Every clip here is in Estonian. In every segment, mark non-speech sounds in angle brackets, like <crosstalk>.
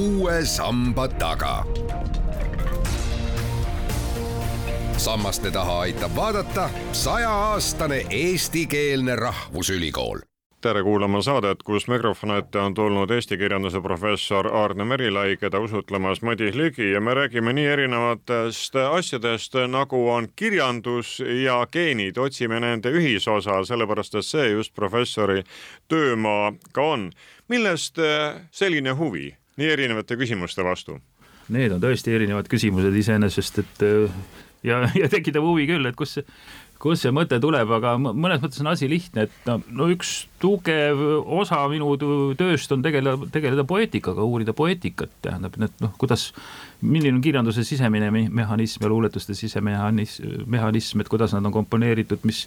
uue samba taga. sammaste taha aitab vaadata sajaaastane eestikeelne rahvusülikool tere kuulama saadet, kus mikrofoni ette on tulnud eesti kirjanduse professor Aarne Merilai, keda usutlemas Madis Ligi ja me räägime nii erinevatest asjadest, nagu on kirjandus ja geenid, otsime nende ühisosa, sellepärast et see just professori töömaa ka on. millest selline huvi nii erinevate küsimuste vastu? Need on tõesti erinevad küsimused iseenesest, et ja, ja tekitab huvi küll, et kus kust see mõte tuleb, aga mõnes mõttes on asi lihtne, et no, no üks tugev osa minu tööst on tegeleda, tegeleda poeetikaga, uurida poeetikat, tähendab, et noh, kuidas, milline on kirjanduse sisemine mehhanism ja luuletuste sisemehhanism, mehhanism, et kuidas nad on komponeeritud, mis,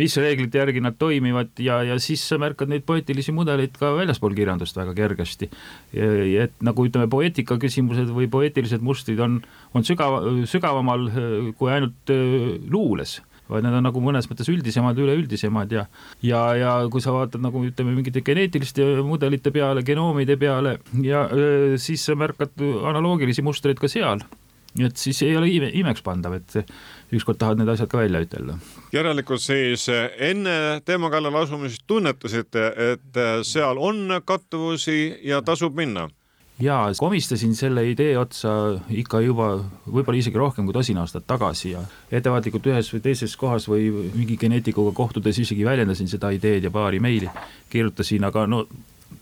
mis reeglite järgi nad toimivad ja, ja siis sa märkad neid poeetilisi mudeleid ka väljaspool kirjandust väga kergesti. et nagu ütleme, poeetika küsimused või poeetilised mustrid on, on sügav, sügavamal kui ainult äh, luules vaid need on nagu mõnes mõttes üldisemad, üleüldisemad ja ja, ja kui sa vaatad nagu ütleme mingite geneetiliste mudelite peale, genoomide peale ja öö, siis sa märkad analoogilisi mustreid ka seal et siis ei ole ime, imekspandav, et ükskord tahad need asjad ka välja ütelda. järelikult siis enne teema kallale asumist tunnetasite, et seal on kattuvusi ja tasub minna jaa, komistasin selle idee otsa ikka juba võib-olla isegi rohkem kui tosin aastat tagasi ja ettevaatlikult ühes või teises kohas või mingi geneetikuga kohtudes isegi väljendasin seda ideed ja paari meili kirjutasin, aga no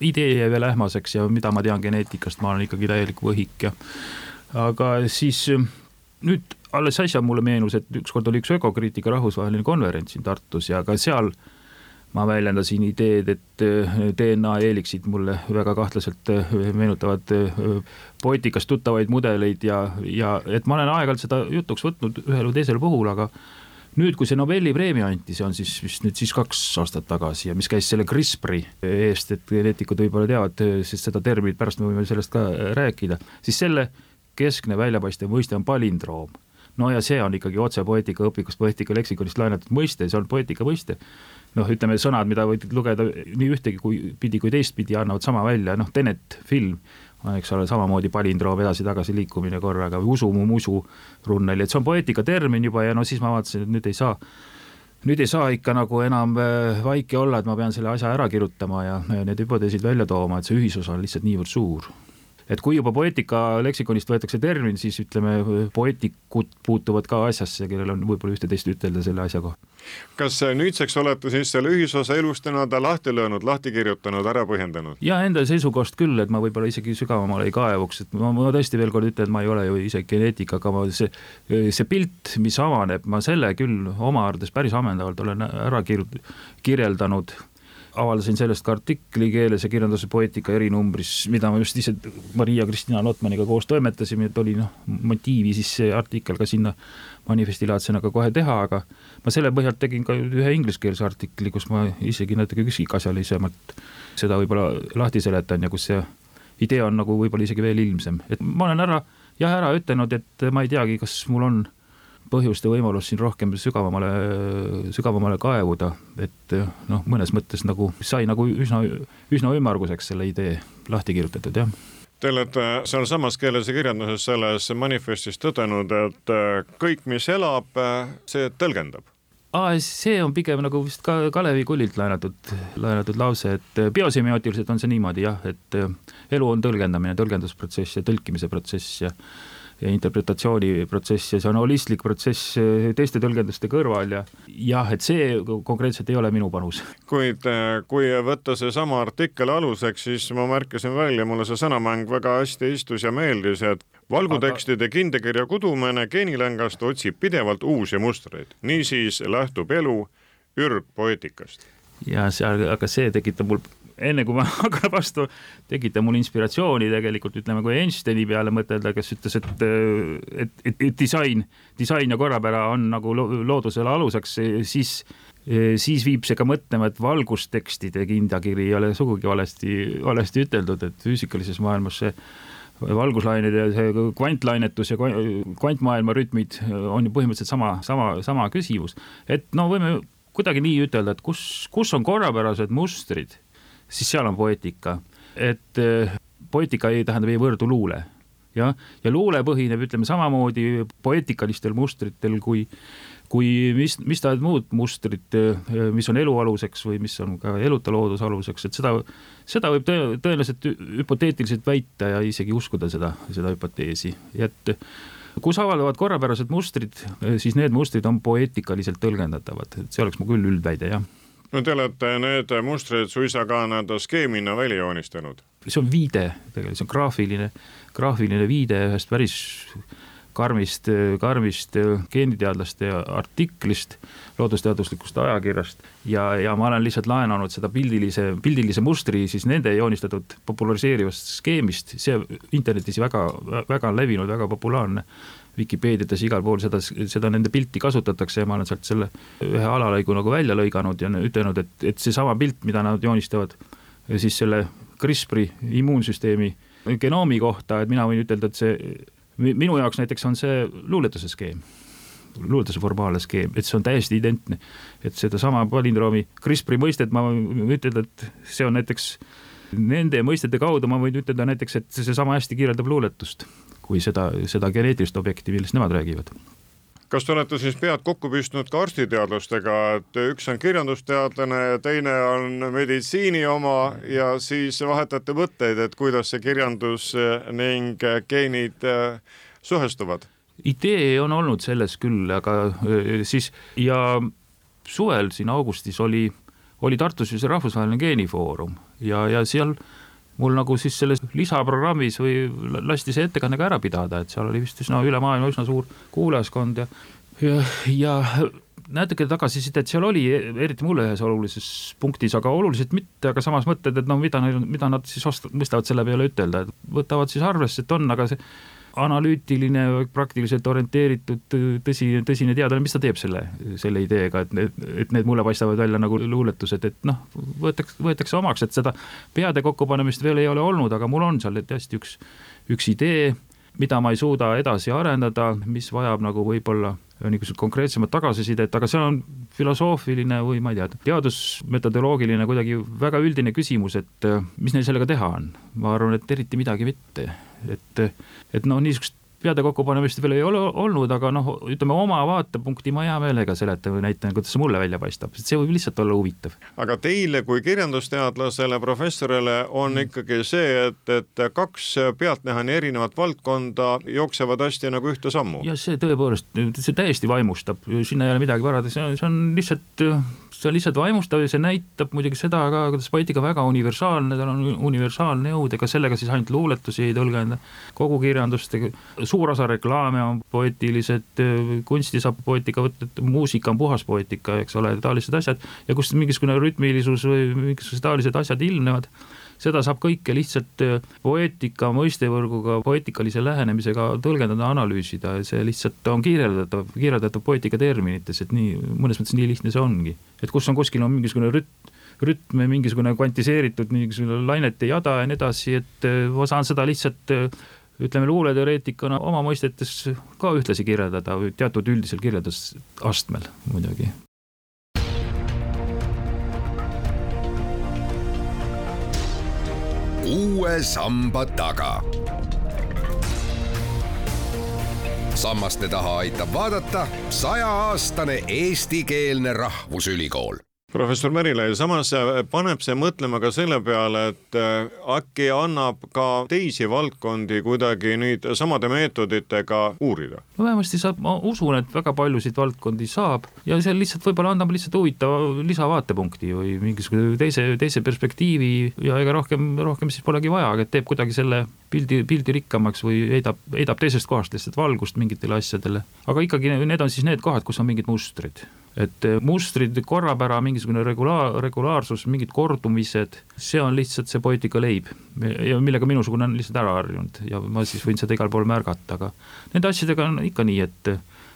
idee jäi veel ähmaseks ja mida ma tean geneetikast, ma olen ikkagi täielik võhik ja aga siis nüüd alles äsja mulle meenus, et ükskord oli üks ökokriitika rahvusvaheline konverents siin Tartus ja ka seal äh, ma väljendasin ideed, et äh, DNA eeliksid mulle väga kahtlaselt äh, meenutavad äh, poetikast tuttavaid mudeleid ja, ja et ma olen aeg-ajalt seda jutuks võtnud ühel või teisel puhul, aga nüüd, kui see Nobeli preemia anti, see on siis vist nüüd siis kaks aastat tagasi ja mis käis selle CRISPR-i eest, et geneetikud võib-olla teavad, sest seda terminit pärast me võime sellest ka rääkida, siis selle keskne väljapaistev mõiste on palindroom. No ja see on ikkagi otse poeetika õpikust, poeetika leksikonist laenatud mõiste, see on poeetika mõiste noh, ütleme sõnad, mida võid lugeda nii ühtegi kui pidi kui teistpidi, annavad sama välja, noh, Tenet film, eks ole, samamoodi palindroom edasi-tagasi liikumine korraga või usu mu musu runneli, et see on poeetika termin juba ja no siis ma vaatasin, et nüüd ei saa nüüd ei saa ikka nagu enam äh, vaike olla, et ma pean selle asja ära kirjutama ja need hüpoteesid välja tooma, et see ühisosa on lihtsalt niivõrd suur et kui juba poeetika leksikonist võetakse termin, siis ütleme, poeetikud puutuvad ka asjasse, kellel on võib-olla ühte-teist ütelda selle asja kohta. kas nüüdseks olete siis selle ühisosa elust nii-öelda lahti löönud, lahti kirjutanud, ära põhjendanud? ja enda seisukohast küll, et ma võib-olla isegi sügavamale ei kaevuks, et ma, ma tõesti veel kord ütlen, et ma ei ole ju ise geneetik, aga ma see, see pilt, mis avaneb, ma selle küll oma arvates päris ammendavalt olen ära kirjut-, kirjeldanud avaldasin sellest ka artikli Keeles ja kirjanduse poeetika erinumbris, mida ma just ise Maria-Kristina Lotmaniga koos toimetasime, et oli noh, motiivi siis see artikkel ka sinna manifestilaadsena ka kohe teha, aga ma selle põhjalt tegin ka ühe ingliskeelse artikli, kus ma isegi natuke üksikasjalisemalt seda võib-olla lahti seletan ja kus see idee on nagu võib-olla isegi veel ilmsem, et ma olen ära, jah, ära ütelnud, et ma ei teagi, kas mul on põhjust ja võimalust siin rohkem sügavamale, sügavamale kaevuda, et noh, mõnes mõttes nagu sai nagu üsna, üsna ümmarguseks selle idee lahti kirjutatud, jah. Te olete sealsamas keeles ja kirjanduses selles manifestis tõdenud, et kõik, mis elab, see tõlgendab. Aa, see on pigem nagu vist ka Kalevi Kullilt laenatud, laenatud lause, et biosemiootiliselt on see niimoodi jah, et elu on tõlgendamine, tõlgendusprotsess ja tõlkimise protsess ja ja interpretatsiooniprotsess ja see on holistlik protsess teiste tõlgenduste kõrval ja jah, et see konkreetselt ei ole minu panus. kuid eh, kui võtta seesama artikkel aluseks, siis ma märkasin välja, mulle see sõnamäng väga hästi istus ja meeldis, et valgutekstide kindekirja kudumene geenilängast otsib pidevalt uusi mustreid, niisiis lähtub elu ürgpoeetikast ja seal, aga see tekitab mul enne kui ma <laughs> hakkan vastu, tekitab mul inspiratsiooni tegelikult ütleme, kui Einsteini peale mõtelda, kes ütles, et, et, et, et disain, disain ja korrapära on nagu loodusele aluseks, siis siis viib see ka mõtlema, et valgustekstide kindakiri ei ole sugugi valesti, valesti üteldud, et füüsikalises maailmas see valguslained ja see kvantlainetus ja kvantmaailma rütmid on ju põhimõtteliselt sama, sama, sama küsimus. et no võime kuidagi nii ütelda, et kus, kus on korrapärased mustrid siis seal on poeetika, et eh, poeetika ei tähenda meie võrdu luule jah, ja luule põhineb, ütleme samamoodi poeetikalistel mustritel kui kui mis, mis tahes muud mustrid, mis on elu aluseks või mis on ka eluta looduse aluseks, et seda, seda võib tõenäoliselt hüpoteetiliselt väita ja isegi uskuda seda, seda hüpoteesi, et kus avalduvad korrapärased mustrid, siis need mustrid on poeetikaliselt tõlgendatavad, et see oleks mu küll üldväide, jah no te olete need mustrid suisa ka nii-öelda skeemina välja joonistanud? see on viide, tegelikult see on graafiline, graafiline viide ühest päris karmist, karmist geeniteadlaste artiklist loodusteaduslikust ajakirjast ja, ja ma olen lihtsalt laenanud seda pildilise, pildilise mustri siis nende joonistatud populariseerivast skeemist, see internetis väga, väga levinud, väga populaarne. Vikipeediates igal pool seda, seda nende pilti kasutatakse ja ma olen sealt selle ühe alalõigu nagu välja lõiganud ja ütelnud, et, et seesama pilt, mida nad joonistavad siis selle CRISPR-i immuunsüsteemi genoomi kohta, et mina võin ütelda, et see minu jaoks näiteks on see luuletuse skeem luuletuse formaalne skeem, et see on täiesti identne. et sedasama palindroomi CRISPR-i mõistet ma võin ütelda, et see on näiteks nende mõistete kaudu ma võin ütelda näiteks, et see sama hästi kirjeldab luuletust, kui seda, seda geneetilist objekti, millest nemad räägivad kas te olete siis pead kokku pistnud ka arstiteadlastega, et üks on kirjandusteadlane ja teine on meditsiini oma ja siis vahetate mõtteid, et kuidas see kirjandus ning geenid äh, suhestuvad? idee on olnud selles küll, aga äh, siis ja suvel siin augustis oli, oli Tartus ju see rahvusvaheline geenifoorum ja, ja seal mul nagu siis selles lisaprogrammis või lasti see ettekanne ka ära pidada, et seal oli vist üsna üle maailma üsna suur kuulajaskond ja, ja, ja natuke tagasisidet seal oli, eriti mulle ühes olulises punktis, aga oluliselt mitte, aga samas mõtted, et no mida neil, mida nad siis ost-, mõistavad selle peale ütelda, et võtavad siis arvesse, et on, aga see analüütiline, praktiliselt orienteeritud tõsine, tõsine teadlane, mis ta teeb selle, selle ideega, et need, et need mulle paistavad välja nagu luuletused, et noh, võetakse, võetakse omaks, et seda peade kokkupanemist veel ei ole olnud, aga mul on seal tõesti üks, üks idee, mida ma ei suuda edasi arendada, mis vajab nagu võib-olla niisugust konkreetsemat tagasisidet, aga see on filosoofiline või ma ei tea, teadusmetodoloogiline kuidagi väga üldine küsimus, et mis neil sellega teha on. ma arvan, et eriti midagi mitte et, et noh, niisugust peade kokkupanemist veel ei ole olnud, aga noh, ütleme oma vaatepunkti ma hea meelega seletan või näitan, kuidas see mulle välja paistab, see võib lihtsalt olla huvitav. aga teile kui kirjandusteadlasele, professorile on mm. ikkagi see, et, et kaks pealtnäha nii erinevat valdkonda jooksevad hästi nagu ühte sammu. ja see tõepoolest, see täiesti vaimustab, sinna ei ole midagi parada, see on, see on lihtsalt see on lihtsalt vaimustav ja see näitab muidugi seda ka, kuidas poeetika väga universaalne, tal on universaalne jõud, ega sellega siis ainult luuletusi ei tõlgenda, kogu kirjandust, suur osa reklaame on poeetilised, kunsti saab poeetika võtta, muusika on puhas poeetika, eks ole, taolised asjad, ja kus mingisugune rütmilisus või mingisugused taolised asjad ilmnevad seda saab kõike lihtsalt äh, poeetika mõistevõrguga, poeetikalise lähenemisega tõlgendada, analüüsida see lihtsalt on kirjeldatav, kirjeldatav poeetika terminites, et nii, mõnes mõttes nii lihtne see ongi. et kus on kuskil on mingisugune rütm, rütm mingisugune kvantiseeritud mingisugune lainete jada ja nii edasi, et äh, ma saan seda lihtsalt äh, ütleme luuleteoreetikuna oma mõistetes ka ühtlasi kirjeldada või teatud üldisel kirjeldusastmel muidugi uue samba taga. sammaste taha aitab vaadata sajaaastane eestikeelne rahvusülikool professor Merilai, samas äh, paneb see mõtlema ka selle peale, et äh, äkki annab ka teisi valdkondi kuidagi nüüd samade meetoditega uurida? vähemasti saab, ma usun, et väga paljusid valdkondi saab ja see lihtsalt võib-olla annab lihtsalt huvitava lisavaatepunkti või mingisuguse teise, teise perspektiivi ja ega rohkem, rohkem siis polegi vaja, aga teeb kuidagi selle pildi, pildi rikkamaks või heidab, heidab teisest kohast lihtsalt valgust mingitele asjadele. aga ikkagi need on siis need kohad, kus on mingid mustrid et eh, mustrid, korrapära, mingisugune regulaar, regulaarsus, mingid kordumised, see on lihtsalt see poeetika leib. Ja millega minusugune on lihtsalt ära harjunud. Ja ma siis võin seda igal pool märgata, aga nende asjadega on ikka nii, et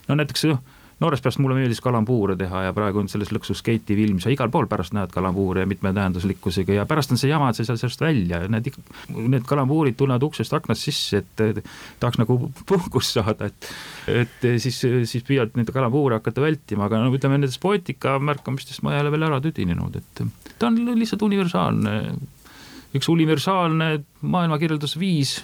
no näiteks noh noorest peast mulle meeldis kalambuure teha ja praegu on selles lõksus skeiti film, sa igal pool pärast näed kalambuure mitmetähenduslikkusega ja pärast on see jama, et sa ei saa sellest välja, need, need kalambuurid tulevad uksest aknast sisse, et tahaks nagu <laughs> puhkust saada, et et siis, siis püüad neid kalambuure hakata vältima, aga no ütleme, nendest poetika märkamistest ma ei ole veel ära tüdinenud, et ta on lihtsalt universaalne üks universaalne maailmakirjeldusviis,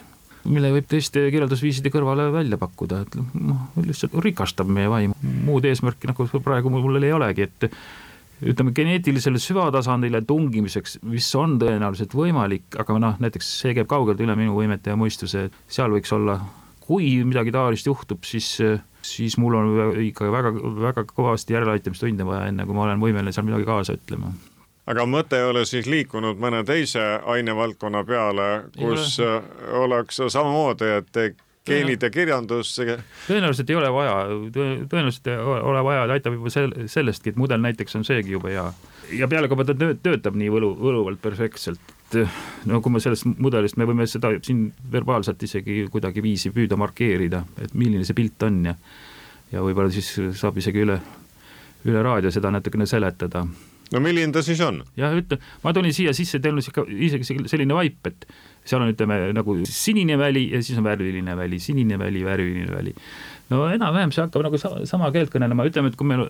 mille võib teiste kirjeldusviiside kõrvale välja pakkuda, et noh, lihtsalt rikastab meie vaimu, muud eesmärki nagu praegu mul ei olegi, et ütleme, geneetilisele süvatasandile tungimiseks, mis on tõenäoliselt võimalik, aga noh, näiteks see käib kaugelt üle minu võimete ja mõistuse, seal võiks olla, kui midagi taolist juhtub, siis, siis mul on ikka väga, väga kõvasti järeleaitamistunde vaja, enne kui ma olen võimeline seal midagi kaasa ütlema aga mõte ei ole siis liikunud mõne teise ainevaldkonna peale, kus oleks samamoodi, et geenid ja kirjandus. tõenäoliselt ei ole vaja, tõenäoliselt ei ole vaja, et aitab juba sel-, sellestki, et mudel näiteks on seegi jube hea. ja pealekauba ta töötab nii võlu, võluvalt perfektselt, no kui me sellest mudelist, me võime seda siin verbaalselt isegi kuidagiviisi püüda markeerida, et milline see pilt on ja ja võib-olla siis saab isegi üle, üle raadio seda natukene seletada no milline ta siis on? jah, ütle, ma tulin siia sisse, teil on sihuke isegi selline vaip, et seal on, ütleme nagu sinine väli ja siis on värviline väli, sinine väli, värviline väli. no enam-vähem see hakkab nagu sama, sama keelt kõnelema, ütleme, et kui meil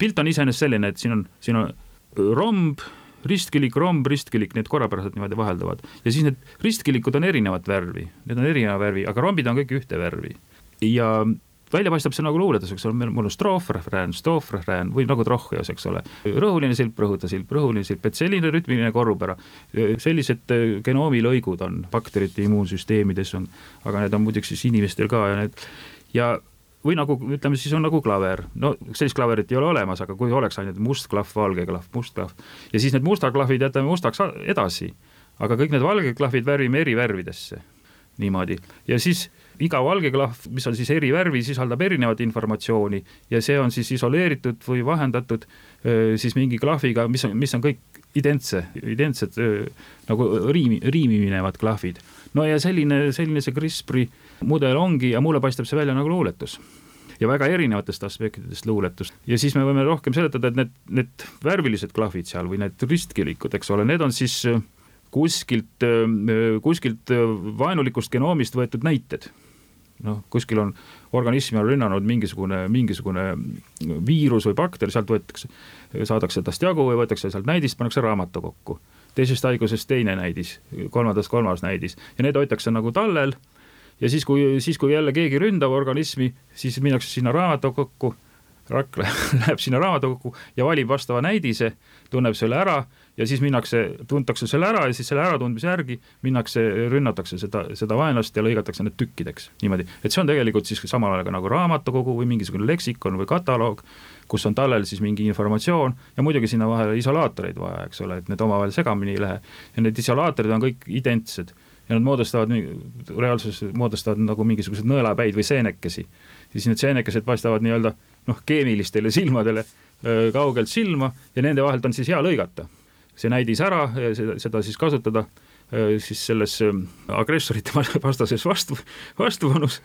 pilt on iseenesest selline, et siin on, siin on romb, ristkilik, romb, ristkilik, need korrapäraselt niimoodi vahelduvad ja siis need ristkilikud on erinevat värvi, need on erineva värvi, aga rombid on kõik ühte värvi ja välja paistab see nagu luuletus, eks ole, mul on stroof, refrään, stroof, refrään või nagu trohhios, eks ole. rõhuline silp, rõhuta silp, rõhuline silp, et selline rütmiline korrupära. sellised äh, genoomilõigud on bakterite immuunsüsteemides on, aga need on muidugi siis inimestel ka ja need ja või nagu ütleme, siis on nagu klaver, no sellist klaverit ei ole olemas, aga kui oleks ainult must klahv, valge klahv, must klahv ja siis need musta klahvid jätame mustaks edasi, aga kõik need valged klahvid värvime eri värvidesse niimoodi ja siis iga valge klahv, mis on siis eri värvi, sisaldab erinevat informatsiooni ja see on siis isoleeritud või vahendatud siis mingi klahviga, mis on, mis on kõik identse, identsed nagu riimi, riimi minevad klahvid. no ja selline, selline see CRISPR-i mudel ongi ja mulle paistab see välja nagu luuletus. Ja väga erinevatest aspektidest luuletust ja siis me võime rohkem seletada, et need, need värvilised klahvid seal või need ristkilikud, eks ole, need on siis kuskilt, kuskilt vaenulikust genoomist võetud näited noh, kuskil on, organismi on rünnanud mingisugune, mingisugune viirus või bakter, sealt võetakse, saadakse tast jagu või võetakse sealt näidist, pannakse raamatu kokku. teisest haigusest teine näidis, kolmandast kolmas näidis ja need hoitakse nagu tallel ja siis, kui, siis kui jälle keegi ründab organismi, siis minnakse sinna raamatukokku, rakk <laughs> läheb sinna raamatukokku ja valib vastava näidise, tunneb selle ära ja siis minnakse, tuntakse selle ära ja siis selle äratundmise järgi minnakse, rünnatakse seda, seda vaenlast ja lõigatakse need tükkideks niimoodi, et see on tegelikult siis samal ajal ka nagu raamatukogu või mingisugune leksikon või kataloog, kus on tallel siis mingi informatsioon ja muidugi sinna vahele isolaatoreid vaja, eks ole, et need omavahel segamini ei lähe. ja need isolaatorid on kõik identsed ja nad moodustavad, reaalsuses moodustavad nagu mingisugused nõelapäid või seenekesi. ja siis need seenekesed paistavad nii-öelda noh, keemilistele silmadele öö, kaugelt silma ja nende vahelt on siis hea lõigata see näidis ära, seda, siis kasutada äh, siis selles äh, agressorite <laughs> vastases vastu, vastupanus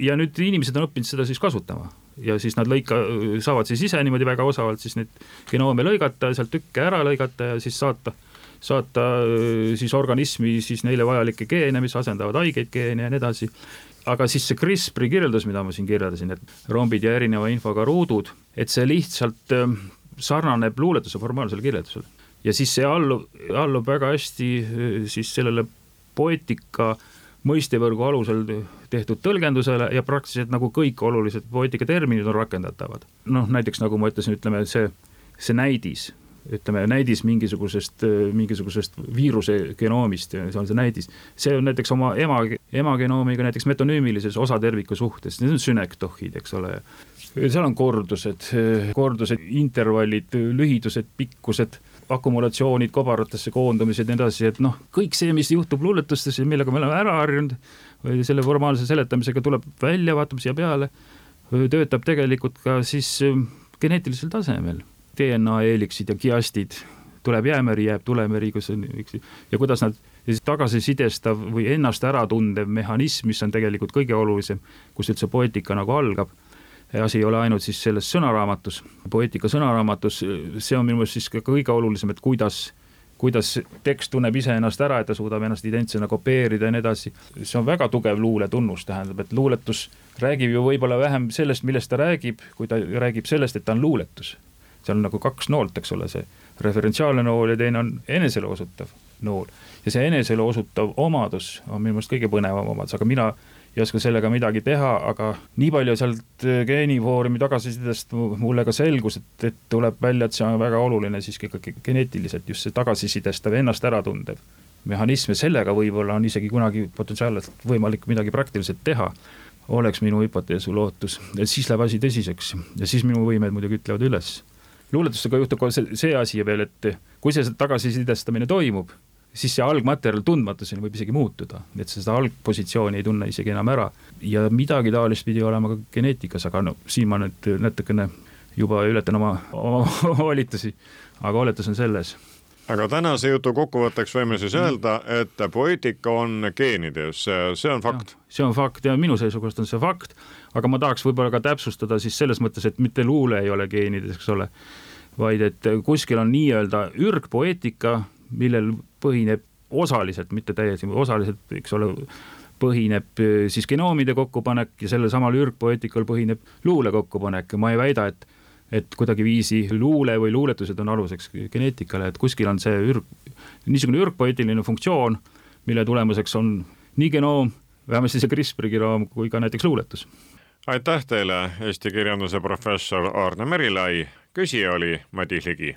ja nüüd inimesed on õppinud seda siis kasutama. Ja siis nad lõika, saavad siis ise niimoodi väga osavalt siis neid genoome lõigata, sealt tükke ära lõigata ja siis saata, saata äh, siis organismi siis neile vajalikke geene, mis asendavad haigeid geene ja nii edasi. aga siis see CRISPR-i kirjeldus, mida ma siin kirjeldasin, et rombid ja erineva infoga ruudud, et see lihtsalt sarnaneb luuletuse formaalsele kirjeldusele ja siis see allub, allub väga hästi eh, siis sellele poeetika mõistevõrgu alusel tehtud tõlgendusele ja praktiliselt nagu kõik olulised poeetika terminid on rakendatavad. noh, näiteks nagu ma ütlesin, ütleme see, see näidis, ütleme näidis mingisugusest, mingisugusest viiruse genoomist, see on see näidis, see on näiteks oma ema, ema genoomiga näiteks metonüümilises osaterviku suhtes, need on sünektohid, eks ole. seal on kordused, kordused, intervallid, lühidused, pikkused akumulatsioonid, kobaratesse koondumised ja nii edasi, et noh, kõik see, mis juhtub luuletustes ja millega me oleme ära harjunud või selle formaalse seletamisega tuleb välja, vaatab siia peale, töötab tegelikult ka siis ähm, geneetilisel tasemel. DNA eeliksid ja kiastid, tuleb jäämeri, jääb tulemeri, kus on üks ja kuidas nad tagasisidestav või ennast äratundev mehhanism, mis on tegelikult kõige olulisem, kus üldse poeetika nagu algab asi ei ole ainult siis selles sõnaraamatus, poeetika sõnaraamatus, see on minu meelest siis ka kõige olulisem, et kuidas kuidas tekst tunneb iseennast ära, et ta suudab ennast identsena kopeerida ja nii edasi. see on väga tugev luule tunnus, tähendab, et luuletus räägib ju võib-olla vähem sellest, millest ta räägib, kui ta räägib sellest, et ta on luuletus. seal on nagu kaks noolt, eks ole, see referentsiaalne nool ja teine on enesele osutav nool. ja see enesele osutav omadus on minu meelest kõige põnevam omadus, aga mina ei oska sellega midagi teha, aga nii palju sealt geenifoorumi tagasisidest mulle ka selgus, et, et tuleb välja, et see on väga oluline siiski ikkagi geneetiliselt just see tagasisidestav, ennast äratundev mehhanism ja sellega võib-olla on isegi kunagi potentsiaalselt võimalik midagi praktiliselt teha oleks minu hüpotees või lootus, et siis läheb asi tõsiseks ja siis minu võimed muidugi ütlevad üles. luuletustega juhtub kohe see, see asi veel, et kui see tagasisidestamine toimub, siis see algmaterjal tundmatuseni võib isegi muutuda, et seda algpositsiooni ei tunne isegi enam ära. Ja midagi taolist pidi olema ka geneetikas, aga no siin ma nüüd natukene juba ületan oma, oma <laughs> volitusi, aga oletus on selles. Aga tänase jutu kokkuvõtteks võime siis öelda, et poeetika on geenides, see on fakt. see on fakt ja minu seisukohast on see fakt, aga ma tahaks võib-olla ka täpsustada siis selles mõttes, et mitte luule ei ole geenides, eks ole, vaid et kuskil on nii-öelda ürgpoeetika, millel põhineb osaliselt, mitte täiesti, osaliselt, eks ole, põhineb siis genoomide kokkupanek ja sellel samal ürgpoeetikal põhineb luule kokkupanek ja ma ei väida, et et kuidagiviisi luule või luuletused on aluseks geneetikale, et kuskil on see ürg, niisugune ürgpoeetiline funktsioon, mille tulemuseks on nii genoom, vähemasti see CRISPR genoom, kui ka näiteks luuletus. aitäh teile, Eesti kirjanduse professor Aarne Merilai, küsija oli Madis Ligi.